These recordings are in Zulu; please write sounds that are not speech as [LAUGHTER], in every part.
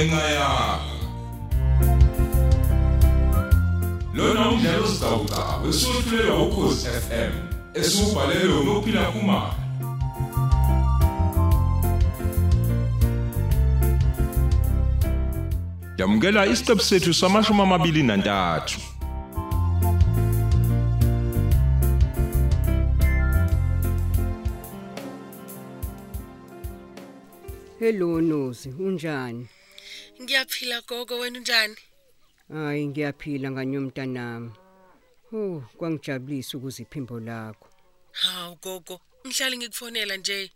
ngenxa yakho lona umdlalo sidawuda wesufulelwa ukhozi FM esubhalelwe ngophila kumama Yamukela isiqebu sethu samashumi amabili nantathu. Hello Nozi, unjani? Ngiyaphila gogo wena unjani? Hayi ngiyaphila nganyomntanami. Oh, kwangijabulisa ukuziphimbo lakho. Hawu gogo, ngihlale ngikufonela nje.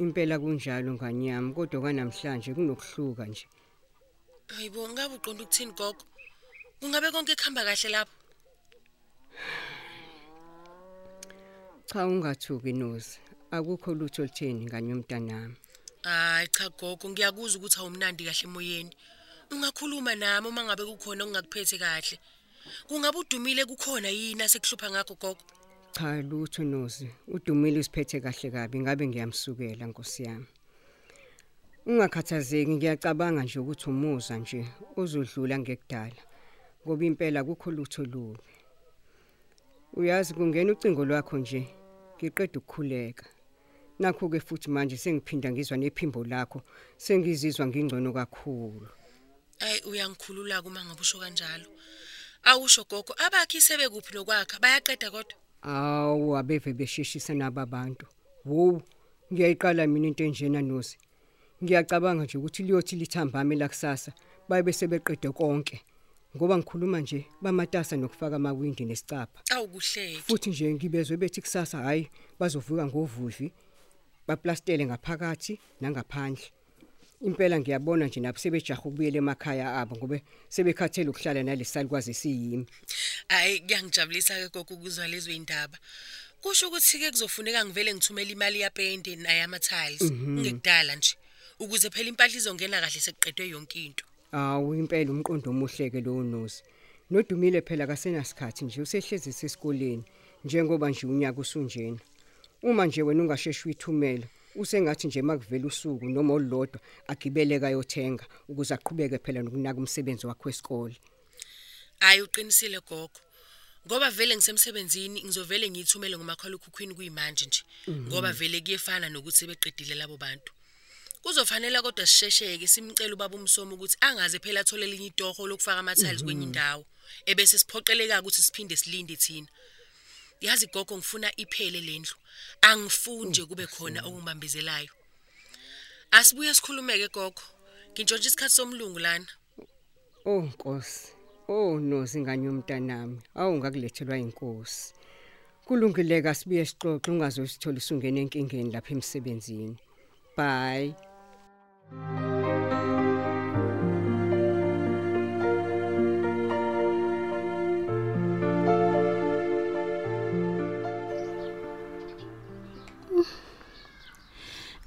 Impela kunjalo nganyami, kodwa kanamhlanje kunokuhluka nje. Hayibo, ngabe uqonda ukuthini gogo? Kungabe konke kuhamba kahle lapho? Cha ungathuki Nozi, akukho lutho olutheni nganyomntanami. Hayi cha gogo, ngiyakuzwa ukuthi awumnandi kahle emoyeni. Ungakhuluma nami uma ngabe kukhona ongakuphethe kahle. Kungabe udumile kukhona yini asekuhlupha ngakho gogo? Cha lutho Nozi, udumile usiphethe kahle kabi ngabe ngiyamsukela Nkosi yami. Ungakhathazeki ngiyacabanga nje ukuthi umuza nje uzodlula ngekudala. Ngoba impela kukho lutho lubi. Uyazi kungena ucingo lwakho nje ngiqeda ukukhuleka. Nakho ke futhi manje sengiphinda ngizwa nephimbo lakho sengizizwa ngingcono kakhulu. Ay uyangikhulula kuma ngabe usho kanjalo. Awusho gogo, abakhi sebekuphi lokwakha? Bayaqeda kodwa. Awu abeve besheshisa nabo abantu. Wo, ngiyayiqala mina into enjena nozi. Ngiyacabanga nje ukuthi liyothi lithambame la kusasa babe sebeqede konke. Ngoba ngikhuluma nje bamatasa nokufaka amawindi nesicapha. Awukuhleki. Futhi nje ngibezwe bethi kusasa hayi bazovuka ngovuvi. Baplastele ngaphakathi nangaphandle. Impela ngiyabona nje nabo sebejaha ukubuyela emakhaya abo ngoba sebekhathele ukuhlala nalesalikwazi siyimi. Hayi kuyangijabulisa ke gogo ukuzwa lezo indaba. Kusho ukuthi ke kuzofuneka ngivele ngithumele imali yapende nayama tiles ngekudala nje ukuze phela impahla izongena kahle sekuqedwe yonke into. Awu impela umqondo omuhleke lo nozi. Nodumile phela kasenasikhathi nje usehlezi sesikoleni njengoba nje unyaka usunjena. Uma nje wena ungasheshi uyithumela usengathi nje makuvela usuku noma olulodwa agibeleka yothenga ukuze aqhubeke phela nokunaka umsebenzi wakhe wesikole. Hayi uqinisile gogo. Ngoba vele ngisemsebenzini ngizovele ngiyithumele ngomakhala ukhukhwini kuyimanje nje. Ngoba vele kuyefana nokuthi sebeqedile labo bantu. Kuzofanele kodwa sishesheke simcela ubaba umsomo ukuthi angaze phela athole elinye itoho lokufaka ama tiles kwenye indawo ebese siphoqeleka ukuthi siphinde silinde thina. Yazi gogo ngifuna iphele lendlu. Angifuni nje kube khona okungibambezelayo. Asibuye sikhulumeke gogo. Ngintshontsha isikhathi somlungu lana. Oh Nkosi. Oh nozi nganye umntanami. Awu ngakulethelwa inkosi. Kulungileka sibuye sixoxe ungazosithola isungene enkingeni lapha emsebenzini. Bye.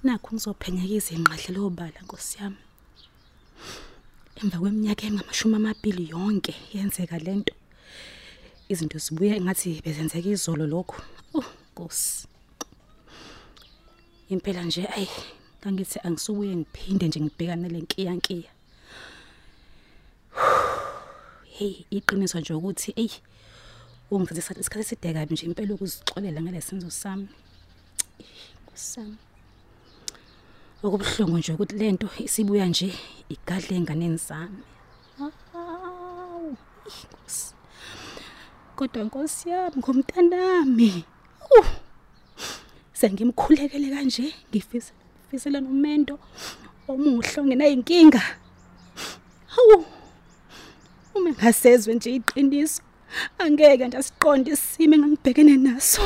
Nakho ngizophenyeka izinqadle lobala Nkosi yami. Emva kweminyaka engamashumi amabili yonke yenzeka lento izinto zibuya engathi bezenzeka izolo lokho oh Nkosi. Impela nje ayi ngangithi angisubuye ngiphinde nje ngibhekane lenkiya nkiya hey iqiniso nje ukuthi ey ungithatha isikhathi eside kabi nje impela ukuzixolela ngalesenzo sami. Kusami okubuhlungu nje ukuthi lento isibuya nje igadle enganeni Nkosi. kodwa nkosi yami ngomntanami uh, sengimkhulekele kanje ngifisa ngifisela nomendo omuhle ongenayinkinga hawu uma ngasezwe nje iqiniso angeke ndasiqonda isimo engangibhekene naso.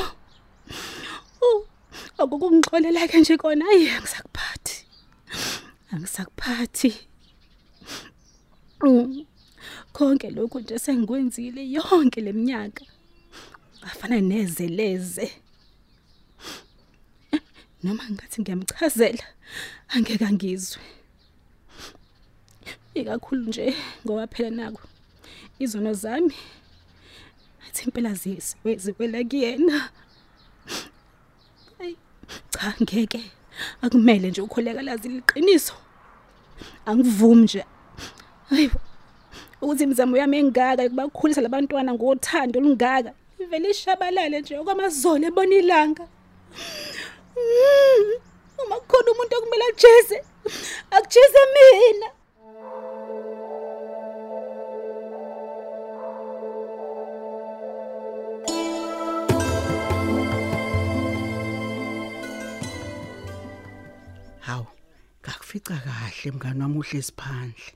Akukungixolela ke nje kona ayi angisakuphathi angisakuphathi. Mm. konke lokhu nje sengikwenzile yonke leminyaka afana nezeleze. Noma ngathi ngiyamchazela angeke angizwe. Ikakhulu nje ngoba phela nako izono zami athi impela zisiwe ziwela kuyena. Ayi, cha ngeke. Akumele nje ukholeka lazi liqiniso angivumi nje Hayibo. Ukuthi imizamo yami engaka ukubakhulisa labantwana ngothando olungaka. Ivele ishabalale nje okwamazolo ebona ilanga. Mm, Uma kukhona umuntu okumele ajeze, akujeze mina. Ngakufica kahle mngani wami uhle siphandle.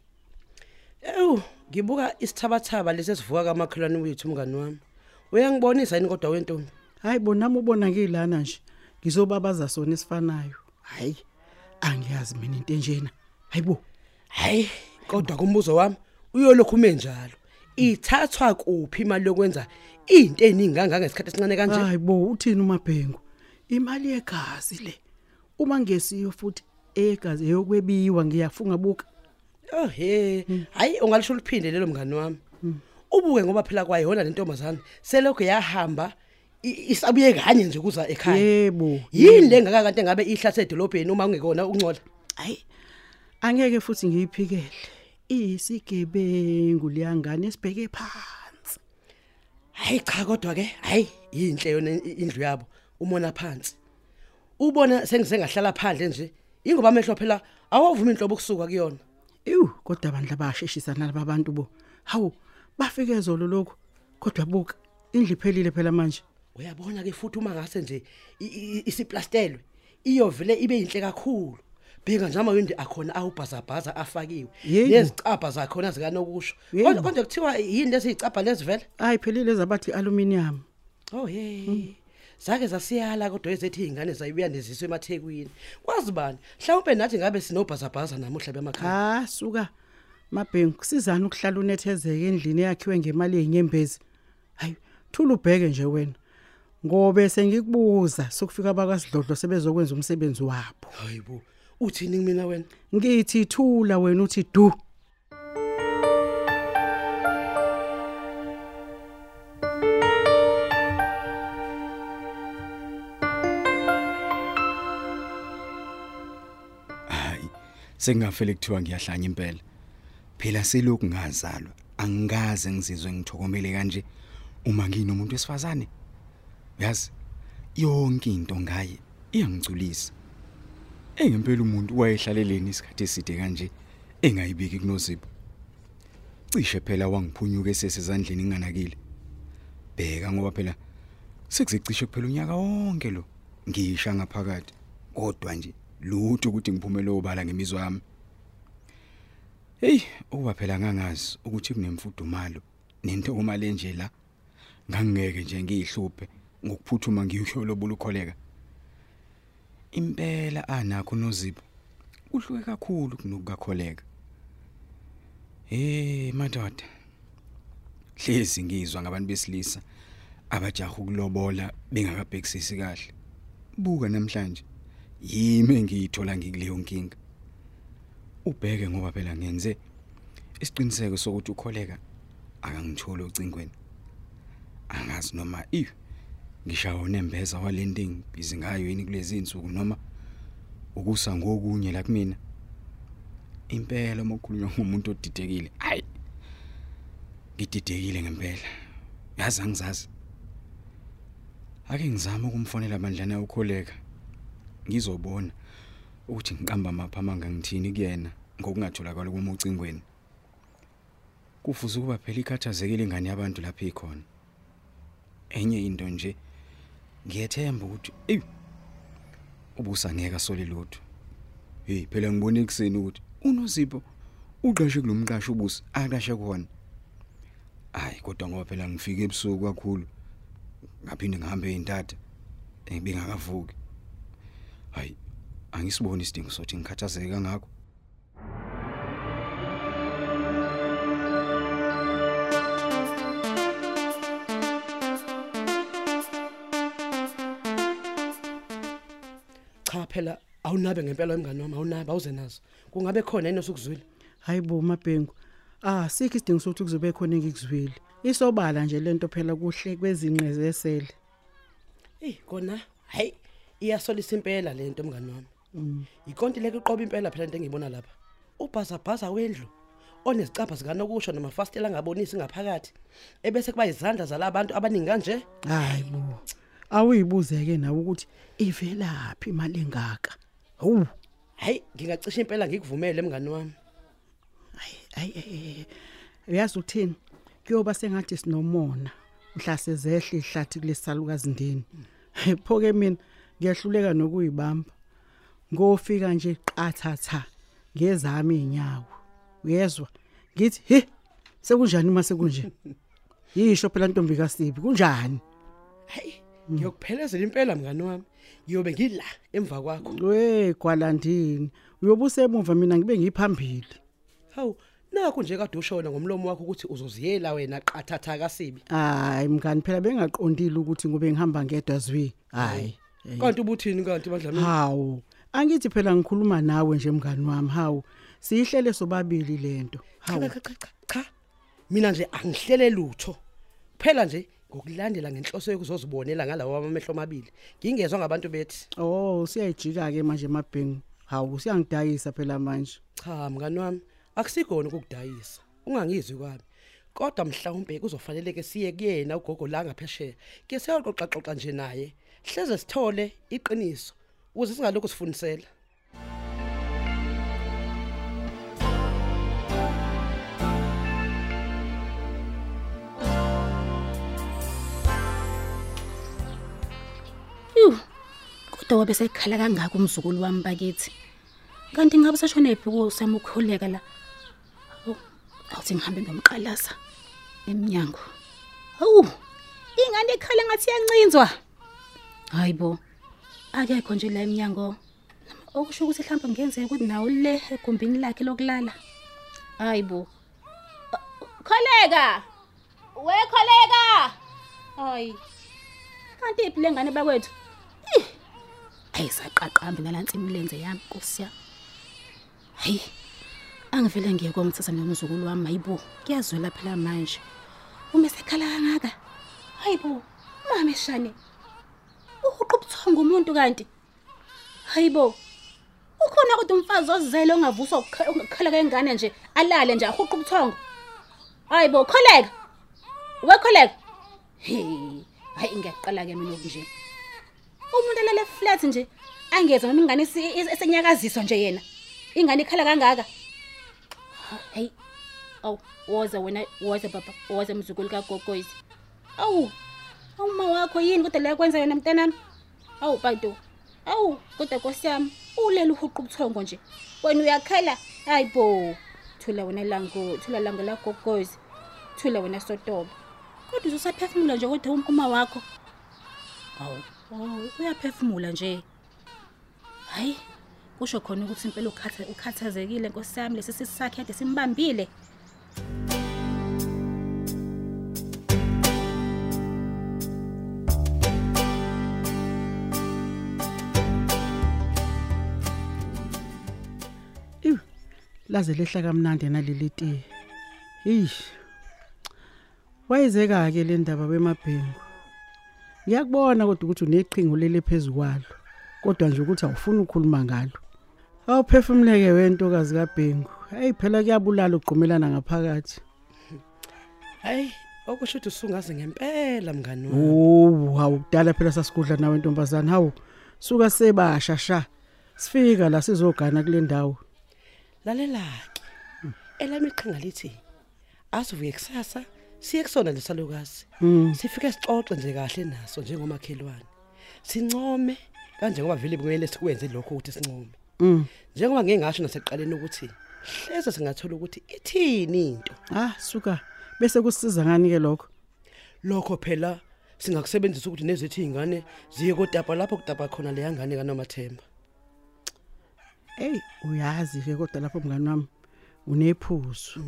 Ewu, ngibuka isithabathaba lesi sivuka kamakhelwane wethu mngani wami. Uyangibonisa yini kodwa wentombi? Hayi bonami ubona ngilana nje. Ngizobabaza sona isifanayo. Hayi, angiyazi mina into enjena. Hayibo. Hayi, kodwa kumbuzo wami uyolokhu menjalo. Ithathwa kuphi imali yokwenza into eningi kangaka ngesikhathi esincane kanje? Hayibo uthini uMabhengu? Imali yegazi le. Uma ngesiyo futhi egazi eyokwebiwa ngiyafunga buka. Oh he, hayi ungalisho liphinde lelo mngani wami. Ubuke ngoba phela kwayona le ntombazana selokho yahamba isabuye kanye nje kuza ekhaya. Yebo. Yini le ngaka kanti ngabe ihlase edolobheni uma ungekona ukungcola? Hayi. Angeke futhi ngiyiphikele. Iyisigebengu liyangane sibheke phansi. Hayi cha kodwa ke, hayi yinhle yona indlu yabo umona phansi. Ubona sengisengahlala phandle nje, ingoba amehlo phela awavumi inhlobo kusuka kuyona. Ew, kodwa abantu abasheshisana laba bantu bo. Hawu, bafike zolo lokho. Kodwa buka, indlu iphelile phela manje. Uyabona ke futhi uma ngase nje i- i- isiplastelwe, iyovele ibe yinhle kakhulu. Bheka nje amawindi akhona awubhazabhaza afakiwe. Yebo. Nezicabha zakhona zikanokusho. Yebo. Kodwa konje kuthiwa yini lesicabha lesivele? Hayi phelile zabathi aluminium. Oh hey. Zake zasiyala kodwa ezethi ingane zayibuya neziswe emathekwini. Kwazi bani? Mhlawumbe nathi ngabe sinobhazabhaza namuhla bemakhaya. Ah, suka. Mabhengu kusizana ukuhlala unethezeke endlini yakhiwe ngemali yenyembezi. Hayi, thula ubheke nje wena. Ngobe sengikubuza sokufika abakwasidlodlo sebezokwenza umsebenzi wabo. Hayibo. Uthini mina wena? Ngithi thula wena uthi du. Sengingafele kuthiwa ngiyahlanya impela. Phela selokhu ngazalwa. Angikaze ngizizwe ngithokomele kanje uma nginomuntu wesifazane. Yazi yonke into ngaye iyangigculisa. Engempela umuntu wayehlaleleni isikhathi eside kanje engayibiki kunozipho. Cishe phela wangiphunyuka esesezandleni nginganakile bheka ngoba phela sekuzicishe kuphela unyaka wonke lo ngisha ngaphakathi. Kodwa nje lutho ukuthi ngiphumele obala ngemizwa yami. Hey uba phela ngangazi ukuthi kunemfudumalo nentokomalo enje la ngangeke nje ngiyihluphe ngokuphuthuma ngiyolobula ukholeka impela anakho nozipho kuhluke kakhulu kunokukakholeka. Hey madoda hlezi ngizwa ngabantu besilisa abajaha ukulobola bengakabhekisisi kahle. Buka namhlanje. Yimi engiyithola ngikuleyo nkinga? Ubheke ngoba phela ngenze isiqiniseko sokuthi ukholeka akangitholi ocingweni. Angazi noma if ngishawo nembeza walending busy ngayo yini kulezi insuku noma ukusa ngokunye la kumina. Impela uma ukhulunywa ngumuntu odidekile hayi ngididekile ngempela. Yazi angizazi. Ake ngizame ukumfonela bandlana ukholeka ngizobona ukuthi ngiqamba mapha manga ngithini kuyena ngokungatholakala kwami ucingweni kufuze ukuba phela ikhathazekile ingane yabantu lapha ikhona. Enye into nje ngiyethemba ukuthi ey ubusa ngeke asole lutho. Hey phela ngibone ekseni ukuthi unozipho uqashe kulomqasho ubusi aqashe khona hayi kodwa ngoba phela ngifike ebusuku kakhulu ngaphinde ngihambe eintatha engibengakavuki hayi angisiboni isidingo sokuthi ngikhathazeke kangako Cha phela awunabe ngempela wemngane wami awunabe awuze nazo. Kungabe khona yini osukuzwile? Hayibo Mabhengu. Ah, sikho isidingo sokuthi kuzobe khona engikuzwile. Isobala nje lento phela kuhle kwezinqezesele. Eh kona hayi iyasolisa impela lento mngane wami. Ikonti leke uqoba impela phela into engiyibona lapha. Ubhazabhaza wendlu onezicapha zikanokusho namafastela angabonisi ngaphakathi ebese kuba izandla zalabantu abaningi kanje. Hayi bo awuyibuzeke nawe ukuthi ivelaphi imali engaka hawu. Hayi ngingacisha impela ngikuvumele mngani wami. Ayi ayi uyazi uthini kuyoba sengathi sinomona. Mhla sezehle ihlathi kulesalukazi ndini. Phoke mina? Ngiyahluleka nokuyibamba. Ngofika nje qathatha ngezami inyawo uyezwa? Ngithi he sekunjani uma sekunje? [LAUGHS] Yisho phela ntombi kaSiphi kunjani? Hayi ngiyokuphelezela impela mngani wami. Ngiyobe ngila emva kwakho. We kwalandini uyobusemuva mina ngibe ngiphambili. Hawu nakho nje kade ushona ngomlomo wakho ukuthi uzoziyela wena qathatha kasibi hayi mngani phela bengaqondile ukuthi ngobe ngihamba ngedwa zwi. Hayi. Kanti ubuthini kanti badlamini hawu angithi phela ngikhuluma nawe nje mngani wami hawu. Siyihlele sobabili lento hawu. cha cha cha, mina nje angihlele lutho. Phela nje ngokulandela ngenhloso yokuzozibonela ngalawo amehlo amabili ngingezwe ngabantu bethi. Oh siyayijika ke manje mabhengu hawu siyangidayisa phela manje. Cha mngani wami akusikona ukukudayisa. Ungangizwi kwami. Kodwa mhlawumbe kuzofanele ke siye kuyena ugogo la ngaphesheya ke siyoxoxa xoxa nje naye. Hleze sithole iqiniso ukuze singalokho sifundisela Yu. Kodwa wabe sekhala kangaka umzukulu wami bakithi. Kanti ngabe sashona ephi kusama ukukhuleka la? Awu, awuthi ngihambe ngomqalaza eminyango. Hawu. Ingane ekhala ngathi yancinzwa. Hayibo. Akekho nje la eminyango. Okusho ukuthi mhlawumbe ngenzeka ukuthi nawo le egumbini lakhe lokulala. Hayibo. Kholeka. We kholeka. Hayi. Kanti iphi lengane bakwethu? Ih, Ayisaqaqambi nalansi imilenze yami Nkosi yami. Hayi. Angivele ngiye komthatha nomzukulu wami hayibo. Kuyazwela phela manje. Uma sekhala kangaka. Hayibo. Mama eshane. Uhuqa ubuthongo umuntu kanti. Hayibo. Ukhona kodwa umfazi ozele ongavuswa ukukha- ukukhala kwengane nje alale nje ahuqa ubuthongo. Hayibo kholeka. Wekholeka. Hey, hayi ngiyaqala ke mina okunje. Umuntu alale flat nje angeze noma ingane isi- is- esenyakaziswa nje yena. Ingane ikhala kangaka. Hey. Aw, woza wena, woza baba, woza mzukulu kaGogoyizi. Awu. Awuma wakho yini kodwa la kwenza yona mntanami? Awu bantu. Awu, kodwa Nkosi yami, ulela uhuqa ubuthongo nje. Wena uyakhala? Hayibo. Thula wena lango, thula lango la Gogoyizi. Thula wena sotoba. Kodwa uzosaphefumula nje kodwa uma wakho. Awu, awu uyaphefumula nje. Hayi, kusho khona ukuthi impela ukhatha ukhathazekile Nkosi yami lesi sisakhe kade simbambile. Iw, laze lehla kamnandi naleli tiye. Ish. Wayezeka ke le ndaba wemabhengu. Ngiyakubona kodwa ukuthi uneqhingo lele phezukwalo. Kodwa nje ukuthi awufuni ukukhuluma ngalo. Awuphefumuleke wentokazi kaBhengu. Hey phela kuyabulala ugqumelana ngaphakathi. hayi okusho ukuthi usungaze ngempela mngani wami Oh, awukudala phela sasikudla nawe ntombazana. Hawu, suka sebasha sha. Sifika la sizogana kule ndawo. Lalela-ke. Elami iqhinga lithi asivuke kusasa siye kusona lesalukazi sifike sixoxe nje kahle naso njengomakhelwane. Sincome kanjengoba vele kumele sikwenze lokho ukuthi sincome. Mm. njengoba ngeke ngasho nasekuqaleni ukuthi hleze singathola ukuthi ithini into? Ah, suka. Bese kusiza ngani ke lokho? lokho phela singakusebenzisa ukuthi nezethu izingane ziye kodapa lapho kudapa khona leya ngane kaNomathemba. Hey, uyazi ke kodwa lapho mngani wami unephuzu.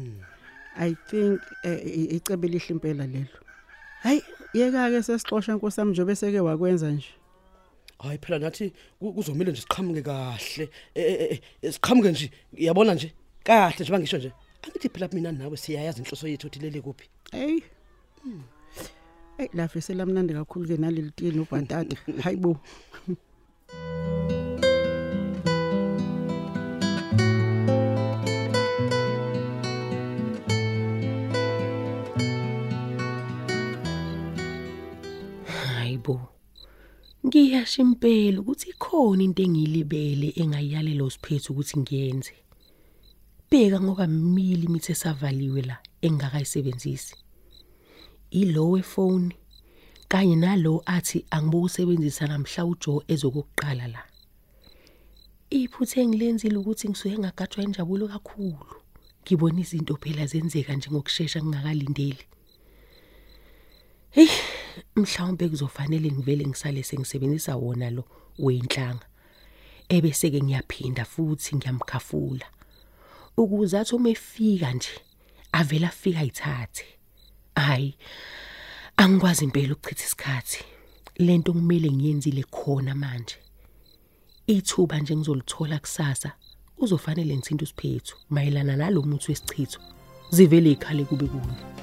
I think eh, i- icebe lihle impela lelo. Hayi, yeka ke sesixoxa inkosi yami njobe seke wakwenza nje. hayi phela nathi ku- kuzomile nje siqhamuke kahle eh, eh, eh, siqhamuke nje yabona nje kahle nje bangisho nje angithi phela mina nawe siyayazi inhloso yethu ukuthi lele kuphi Hey. Hey, lafe selamnandi kakhulu ke naleli tiye nobhatata. Hayibo. Bo. Ngiyasho impela ukuthi ikhona into engiyilibele engayiyalelo siphethu ukuthi ngiyenze. Bheka ngoba mili mithe savaliwe la engakayisebenzisi. Ilowe phone kanye nalo athi angibokusebenzisa namhla uJo ezokuqala la. Iphuthe engilenzile ukuthi ngisuke ngagatshwa injabulo kakhulu. Ngibona izinto phela zenzeka nje ngokusheshsha ngingakalindeli. Hey, mhlawumbe kuzofanele ngivele ngisale sengisebenzisa wona lo weinhlanga. Ebese ke ngiyaphinda futhi ngiyamkhafula. Ukuze athi uma efika nje avela afika ayithathe. Hayi. Angikwazi impela ukuchitha isikhathi. Lento kumele ngiyenzile khona manje. Ithuba nje ngizolithola kusasa uzofanele ngithinta usiphethu mayelana nalomuthi wesichitho. Zivele ikhale kube kuni.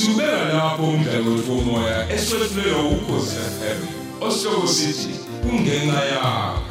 Subeka lapho umdlalo womoya eswetshulelwa ukhozi FM. Osihloko sithi kungenxa yakho.